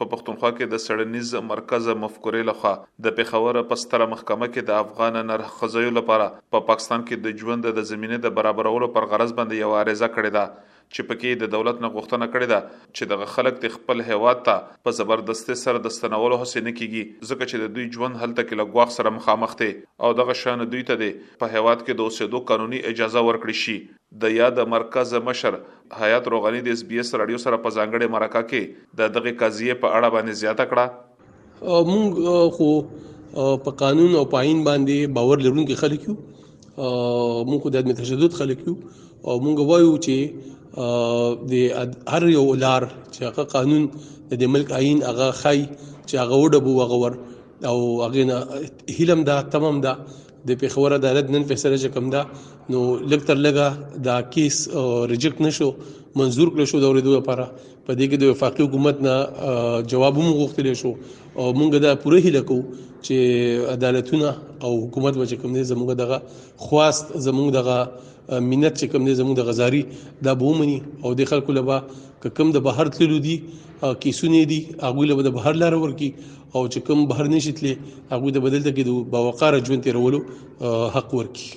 په پښتونخوا کې د څېړنیز مرکز مفکورې لخوا د پېښور په ستره محکمه کې د افغان نرښځیو لپاره په پاکستان کې د ژوند د زمینې د برابرولو پر غرض باندې یوه عریضه کړې ده چې پکې د دولت نه غوښتنه کړې ده چې دغه خلک د خپل هیواد ته په زبردستۍ سره د ستنولو هڅې نه کیږي ځکه چې د دوی ژوند هلته کې له ګواښ سره مخامخ دی او دغه شان دوی ته دې په هیواد کې د اوسېدو قانوني اجازه ورکړې شي د یاد مرکز مشر حیات روغاني د اس بي اس راډیو سره په ځانګړې مرکه کې د دغې قضیې په اړه باندې زیاته کړه، موږ خو په قانون او په آئین باندې باور لرونکي خلک یو، موږ خو د عدم تشدد خلک یو او موږ وایو چې د هر یو لار چې هغه قانون د دې ملک آئین هغه ښایي چې هغه وډبو هغه ور او هغې نه هیله هم ده تمه هم ده د پیښور عدالت نن فیصله چې کوم ده نو لږ تر لږه دا کیس ریجیکټ نشو منزور کړ شو د اوریدو لپاره په دې کې د وفاقي حکومت نه جواب هم غوښتل شو او موږ دا پوره هیله کوو چې عدالتونه او حکومت به چې کوم دي زموږ دغه خواست زموږ دغه منت چې کوم دی زموږ د غزاري دا به ومني او د خلکو لبا کوم د بهر تللو دي کیسونه دي هغه له د بهر لار ورکی او چې کوم بهر نشیتلې هغه د بدل ته کې د باوقار ژوند تیرولو حق ورکی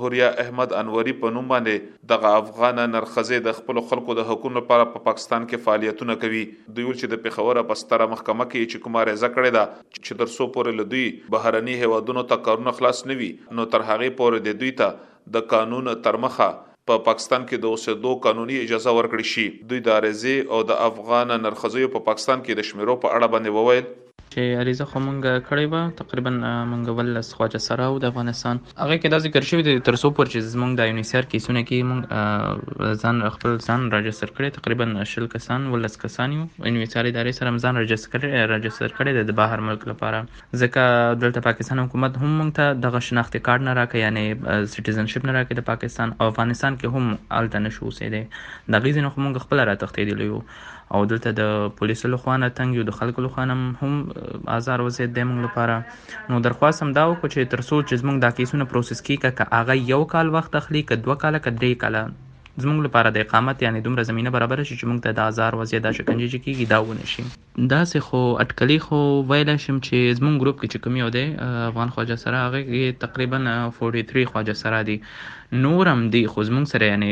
هوریا احمد انوري په نوم باندې دغه افغان نرخزه د خپل خلکو د حقوقو لپاره په پاکستان کې فعالیتونه کوي دوی چې د پیښور په ستره محکمه کې چې کومه رضا کړې ده چې تر څو پورې لدوی بهرني هوادونو ته کارونه خلاص نوي نو تر هغه پورې د دوی ته د قانون ترمخه په پاکستان کې د اوسېدو قانوني اجازه ورکړی شي. دوی د عریضې او د افغان نرښځیو په پاکستان کې د شمېرو په اړه باندې وویل. چې عریضه خو مونږ کړی وه، تقریبا مونږ ولس خواجه سرا او د افغانستان. هغې کې دا ذکر شوی دی تر څو پورې چې زمونږ د UNHCR کیسونه کې مونږ ځان خپل ځان راجستر کړی تقریبا شل کسان ولس کسان یو UNHCR ادارې سره هم ځان راجستر کړی دی د بهر ملک لپاره. ځکه دلته پاکستان حکومت هم مونږ ته دغه شناختی کارت نه راکې یعنی سټیزنشپ نه راکې د پاکستان او افغانستان کې هم الته نشو اوسېدې د غیزې نه خو مونږ خپل را تختېدل یو او دلته د پولیسو له خوانه تنګ یو د خلکو له خوانه هم آزار وزید د مونږ لپاره نو درخواست هم دا وکړو چې تر څو چې زمونږ دا کیسونه پروسس کیږي که هغه یو کال وخت اخلي که دوه کاله که درې کاله زمونږ لپاره د اقامت یعنی دومره زمینه برابر شي چې مونږ ته د آزار وزید د شکنجه چې کیږي دا ونه شي داسې خو اټکلي خو ویلای شم چې زمونږ ګروپ کې چې کوم یو دی افغان خواجه سرا هغه کې تقریبا 43 خواجه سرا دي نور هم دي خو زمونږ سره یعنی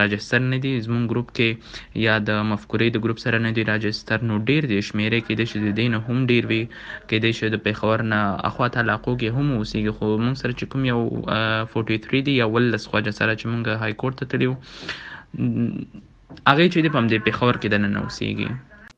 راجستر نه دي زمونږ ګروپ کې یا د مفکورې د ګروپ سره نه دي راجستر نو ډیر دي شمیرې کې د شې دین هم ډیر وي کې د شې د پیښور نه اخوا ته علاقو کې هم اوسېږي خو مونږ سره چې کوم یو 43 دي یا ولس خواجه سره چې مونږ های کورټ ته تلو هغې چې دې په همدې پېښور کې دننه اوسېږي.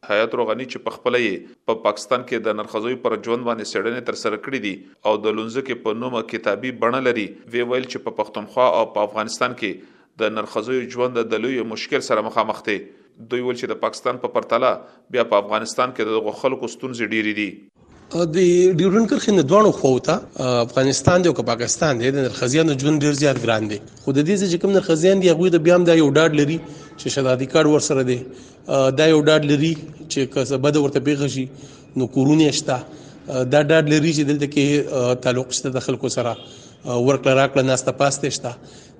حیات روغاني چې په خپله یې په پاکستان کې د نرښځیو پر ژوند باندې څېړنې تر سره کړې دي او د لونځکې په نومه کتابي بڼه لري وې ویل چې په پښتونخوا او په افغانستان کې د نرښځیو ژوند د لوی مشکل سره مخامخ دی دوی ویل چې د پاکستان په پرتله بیا په افغانستان کې د دغو خلکو ستونزې ډېرې دي. د ډیورن کرښې نه دوه خو ته افغانستان دی او پاکستان دی د نرخزیانو ژوند ډیر زیات ګران دی خو د دې چې کوم نرخزیان دی هغه د بیا هم د یو ډاډ لري چې شهادتي کارت ورسره دی دا یو ډاډ لري چې کسه بد ورته پیښ شي نو کورونه شته دا ډاډ لري چې دلته کې تعلق شته د خلکو سره ورکړه راکړه ناسته پاسته شته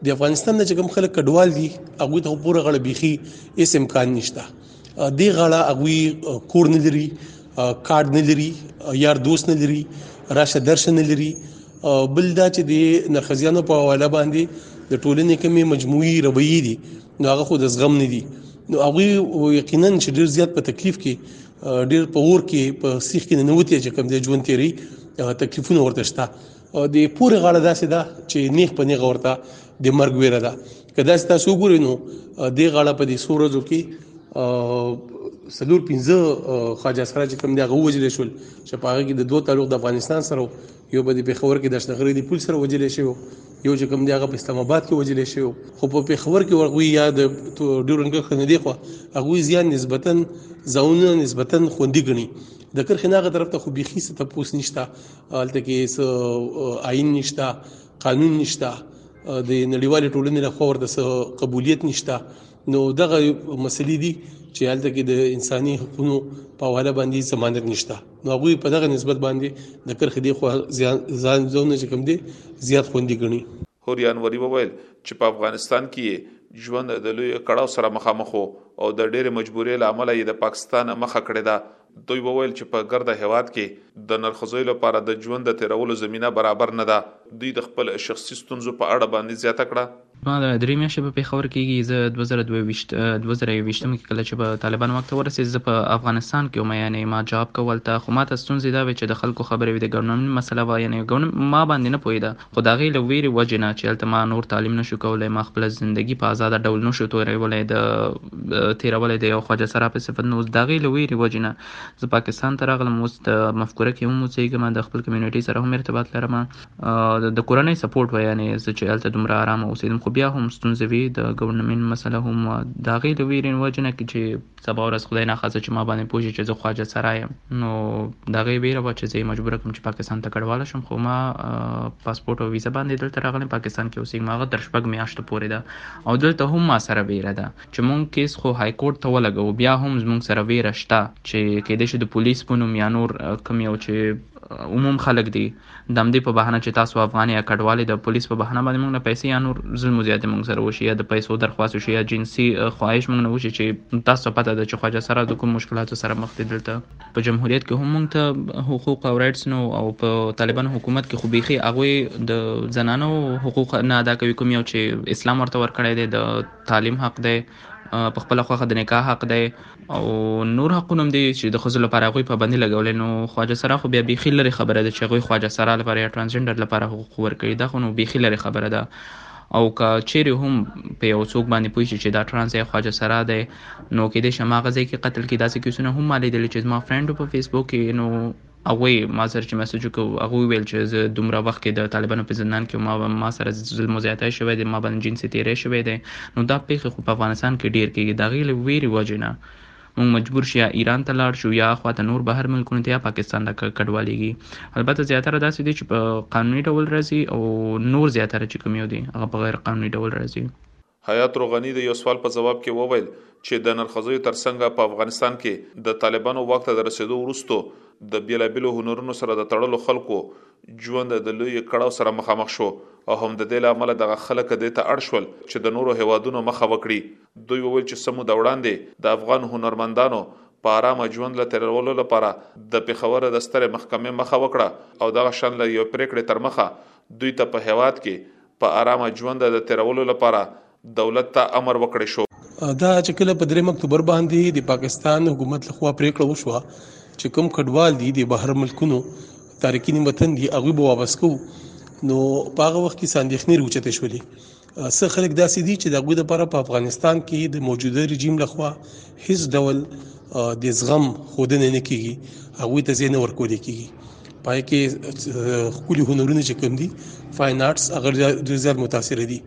د افغانستان د کوم خلک کډوال دي هغه ته پوره غړ بيخي هیڅ امکان نشته دې غاړه هغوی کور نه لري کارډ نه لري یار دوست نه لري راشه درشه نه لري بل دا چې د نرخزیانو په حواله باندې د ټولنې کمی مجموعي رویې دي نو هغه خو د زغم نه دي نو هغه یقینا چې ډیر زیات په تکلیف کې ډیر په اور کې په سیخ کې نه وتی چې کوم د ژوند تیری تکلیفونه ورته شته او د پوره غاړه داسې ده چې نیغ په نیغ ورته د مرګ ویره ده که داسې تاسو وګورئ نو د غاړه په دې سورزو کې سلور پنځه خواجه سره چې کوم دی هغه وجل شول چې په هغه کې د دوه تعلق د افغانستان سره یو په دې پېښور کې د شنغري د پول سره وجل شوی یو چې کوم دی هغه په اسلام آباد کې وجل شوی خو په پېښور کې ورغوي یا د ډیورن کرښه نه دی خو هغه زیان نسبتا ځونه نسبتا خوندي غني د کرښې ناغه طرف ته خو بيخي څه تپوس نشته هلته کې څه آئین نشته قانون نشته د نړیوالې ټولنې لخوا ورته څه قبولیت نشته نو دغه مسلې دي چې هلته کې د انساني حقوقو په حواله باندې ضمانت نشته نو هغه په دغه نسبت باندې د کرخې دی خو ځان ځونه چې کوم دی زیات خوندي ګڼي حوريه انوري وويل چې په افغانستان کې يې ژوند د لوی کړاو سره مخامخ او د ډېرې مجبورۍ له امله یې د پاکستان مخه کړې ده دوی وویل چې په ګرده هواد کې د نرخزوی لپاره د ژوند د تیرولو زمينه برابر نه ده دوی د خپل شخصي ستونزو په اړه باندې زیاته کړه ما دا درې میاشتې په پېښور کېږي زه دوه زره دوه ویشت دوه زره یوویشتم کې کله چې به طالبان واک ته ورسېد زه په افغانستان کې وم یعنې ما جاب کو هلته خو ما ته ستونزې دا وې چې د خلکو خبرې وې د ګورنمنټ مسله وه یعنې ما باندې نه پوهېده خو د هغې له وېرې وجې نه چې هلته ما نور تعلیم نه شو کولای، ما خپله زندګي په ازاده ډول نه شو تېرولی، د تېرولی د یو خواجه سرا په صفت نو اوس د هغې له وېرې وجې نه زه پاکستان ته راغلم، اوس د مفکوره کې هم اوسېږم، د خپل کمیونټۍ سره هم ارتباط لرم، د کورنۍ سپورټ وه، یعنې زه چې هلته دومره ارامه اوسېدم، خو بیا هم ستونزې وې، د ګورنمنټ مسله هم وه، د هغې له وېرې وجې نه چې. سبا ورځ خدای نه خاصه چې ما باندې پوه شي چې زه خواجه سرای یم نو د هغې ویره وه چې زه یې مجبوره کړم چې پاکستان ته کډواله شم خو ما پاسپورټ او ویزه باندې دلته راغلم پاکستان کې اوسېږم هغه تر شپږ میاشتو پورې ده او دلته هم ما سره ویره ده چې مونږ کیس خو های کورټ ته ولګو بیا هم زمونږ سره ویره شته چې کېدای شي د پولیس په نوم یا نور کوم یو چې عموم خلک دي د همدې په بهانه چې تاسو افغان یا کډوال یې د پولیس په بهانه باندې موږ نه پیسې یا نور ظلم زیاتې موږ سره وشي یا د پیسو درخواست وشي یا جنسي خواهش موږ نه وشي چې تاسو ته پته ده چې خواجه سرا د کوم مشکلاتو سره مخ دي دلته په جمهوریت کې هم موږ ته حقوق او رایټس نو او په طالبانو حکومت کې خو بیخي هغه د زنانو حقوق نه ادا کوي کوم یو چې اسلام ورته ورکړی دی د تعلیم حق دی په خپل خوخه د نکاح حق دی او نور حقونه هم دي چې د خزو لپاره غوي پابندي لګولې نو خواجه سره خو بیا بيخي لري خبره ده چې غوي خواجه سره لپاره یا ترانسجندر لپاره حقوق ورکړي دا خو نو بيخي لري خبره ده او که چیرې هم په یو څوک باندې پوه شي چې دا ترانس یا خواجه سرا دی نو کې دې شماغه ځای کې قتل کې داسې کیسونه هم مالې دي چې زما فرند په فیسبوک کې نو هغوی ما سره چې مسج وکړ هغوی وویل چې زه دومره وخت کې د طالبانو په زندان کې ما ما سره ظلم او زیاتی شوی دی ما باندې جنسي تیری شوی دی نو دا پیښې خو په افغانستان کې ډیر کېږي د هغې له ویرې وجې نه موږ مجبور شو یا ایران ته لاړ شو یا خواته نور بهر ملکونو ته یا پاکستان ته کډوالېږي البته زیاتره داسې دي چې په قانوني ډول راځي او نور زیاتره چې کوم یو دي هغه په غیر قانوني ډول راځي حیات روغني د یو سوال په ځواب کې وویل چې د نرښځیو ترڅنګ په افغانستان کې د طالبانو واک ته د رسېدو وروسته د بېلابېلو هنرونو سره د تړلو خلکو ژوند د لوی کړاو سره مخامخ شو او هم د دې له امله دغه خلک دې ته اړ شول چې د نورو هېوادونو مخه وکړي. دوی وویل چې څه موده وړاندې د افغان هنرمندانو په ارامه ژوند له تېرولو لپاره د پېښور د سترې محکمې مخه وکړه او دغه شان له یوې پرېکړې ترمخه دوی ته په هېواد کې په ارامه ژوند د تیرولو لپاره دولت ته امر وکړی شو. دا چې کله په دریم اکتوبر باندې د پاکستان حکومت لخوا پریکړه وشوه چې کوم کډوال دي د بهر ملکونو تارکین وطن دي هغه به واپس کو نو په هغه وخت کې ساندېښنې روچته شولې څه خلک داسې دي چې د غوی لپاره په افغانستان کې د موجوده رژیم لخوا هیڅ ډول د زغم خودنه نه کیږي هغه ته زینه ورکول کیږي پای کې خولي هنرونه چې کوم دي فاین آرټس هغه ډېر زیات متاثر دي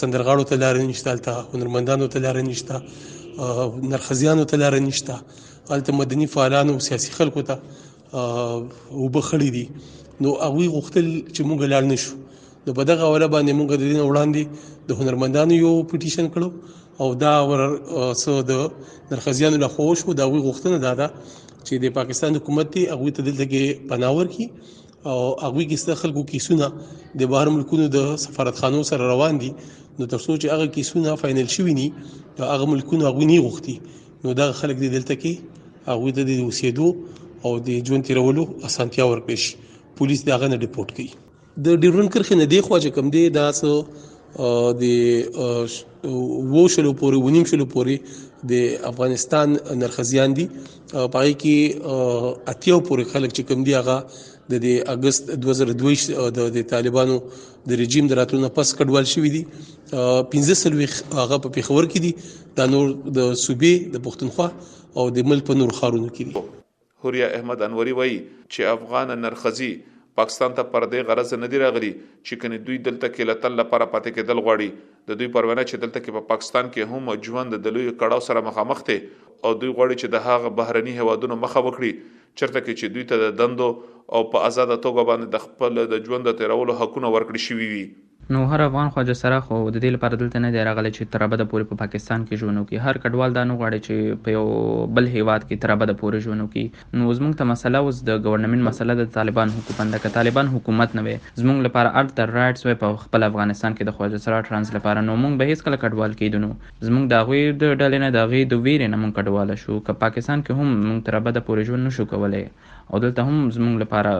سندرغاړو ته لار نشته تا هنرمندانو ته لار نشته نرخزیانو ته لار نشته البته مدني فعالانو او سیاسي خلکو ته وبخړې دي نو هغه غوښتل چې موږ لار نشو نو په دغه حواله باندې موږ د دین وړاندې د هنرمندانو یو پټیشن کړو او دا ور سو د نرخزیانو له خوښ وو دا وی غوښتنه دا ده چې د پاکستان حکومت ته هغه ته دلته کې پناور کی او هغه کې ست خلکو کیسونه د بهر ملکونو د سفارتخانو سره روان دي نو تر څو چې هغه کیسونه فائنل شوي ني هغه ملکونه هغه نه غوښتي نو دا خلک دې دلته کې هغه د اوسېدو او د ژوند تیرولو اسانتیا ورکړي پولیس دا غنه ډیپورت کوي د ډیورن کرښې نه دی خو چې کم دی دا سو د وو شلو پورې ونیم شلو پورې د افغانستان نرخزیان دي پای کې اتیاو پورې خلک چې کم دی هغه د د اگست 2022 د طالبانو د رژیم دراتلونه پس کډوال شوې دي 15 سلوي هغه په پیښور کې دي دا نور د صوبې د پښتونخوا او د ملک په نور خارونو کې دي حوريه احمد انوري وايي چې افغان نرښځي پاکستان ته پر دې غرض نه دي راغلي چې کني دوی دلته کې له تل لپاره پاتې کېدل غواړي د دوی پر وینا چې دلته کې په پاکستان کې هم ژوند د لوی کړاو سره مخامخ دی او دوی غواړي چې د هغه بهرني هوادونو مخه وکړي چرته کې چې دوی ته د دندو او په آزاده توګه باندې د خپل د ژوند د تیرولو حقونه ورکړي شوي وي نو هر افغان خواجه سره خو د دې لپاره دلته نه دی راغلی چې تر ابده پورې په پاکستان کې ژوند وکړي. هر کډوال دا نه غواړي چې په یو بل هېواد کې تر ابده پورې ژوند وکړي. نو زموږ ته مسله اوس د ګورنمنټ مسله ده، د طالبان حکومت ده. که طالبان حکومت نه وی، زموږ لپاره ارت در رایټس وی په خپل افغانستان کې د خواجه سرا ټرانس لپاره، نو موږ به هېڅکله کډوال کېدونو. زموږ د هغوی د ډلې نه، د هغوی د وېرې نه موږ کډوال شو. که پاکستان کې هم موږ تر ابده پورې ژوند نه شو کولی. او دلته هم زمونږ لپاره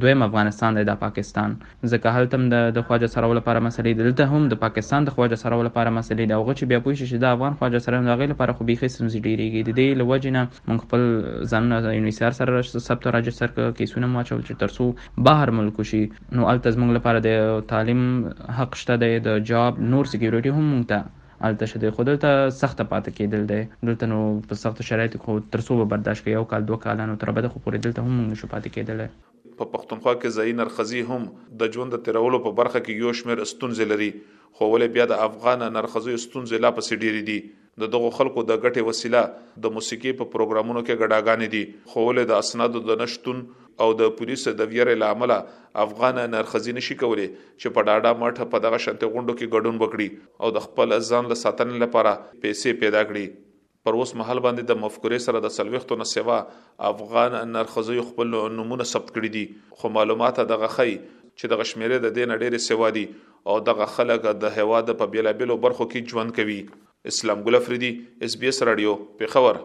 دویم افغانستان دی دا پاکستان ځکه هلته هم د خواجه سراو لپاره مسلې دي دلته هم د پاکستان د خواجه سراو لپاره مسلې دي او هغه چې بیا پوه شي چې دا افغان خواجه سرا د هغې لپاره خو بیخي ستونزې ډېرېږي د دې له وجې نه موږ خپل ځانونه ان وي سي ار سره ثبت او راجسټر کړ کیسونه مو اچول چې تر څو بهر ملکو شي نو هلته زموږ لپاره د تعلیم حق شته دی د جاب نور سکیورټي هم موږ ته هلته ښه دی خو دلته سخته پاته کیدل دی دلته نو په سختو شرایطو کې خو تر څو به برداشت کوې یو کال دوه کاله نو ترابده خو پورې دلته هم موږ نشو پاتې کیدلی. په پښتونخوا کې ځايي نرښځي هم د ژوند د تېرولو په برخه کې يو شمېر ستونزې لري، خو ولې بيا د افغان نرښځيو ستونزې لا پسې ډېرې دي. د دغو خلکو د ګټې وسيله د موسيقي په پروګرامونو کې ګډاګانې دي، خو ولې د اسنادو د نه شتون او د پوليسو د ويرې له امله افغان نرښځي نه شي کولی چې په ډاډه مټ په دغه شانتې غونډو کې ګډون وکړي. او د خپل ځان له ساتنې لپاره پيسې پيدا کړي. پر اوس مهال باندې د مفکورې سره د څلوېښتو نه سوا افغان نرښځيو خپل نومونه ثبت کړي دي، خو معلومات دغه ښيي چې دغه شمېرې د دې نه ډېرې سوا دي او دغه خلک د هېواد په بېلابېلو برخو کې ژوند کوي. اسلام ګل افريدي، اېس بي اېس راډيو، پېښور.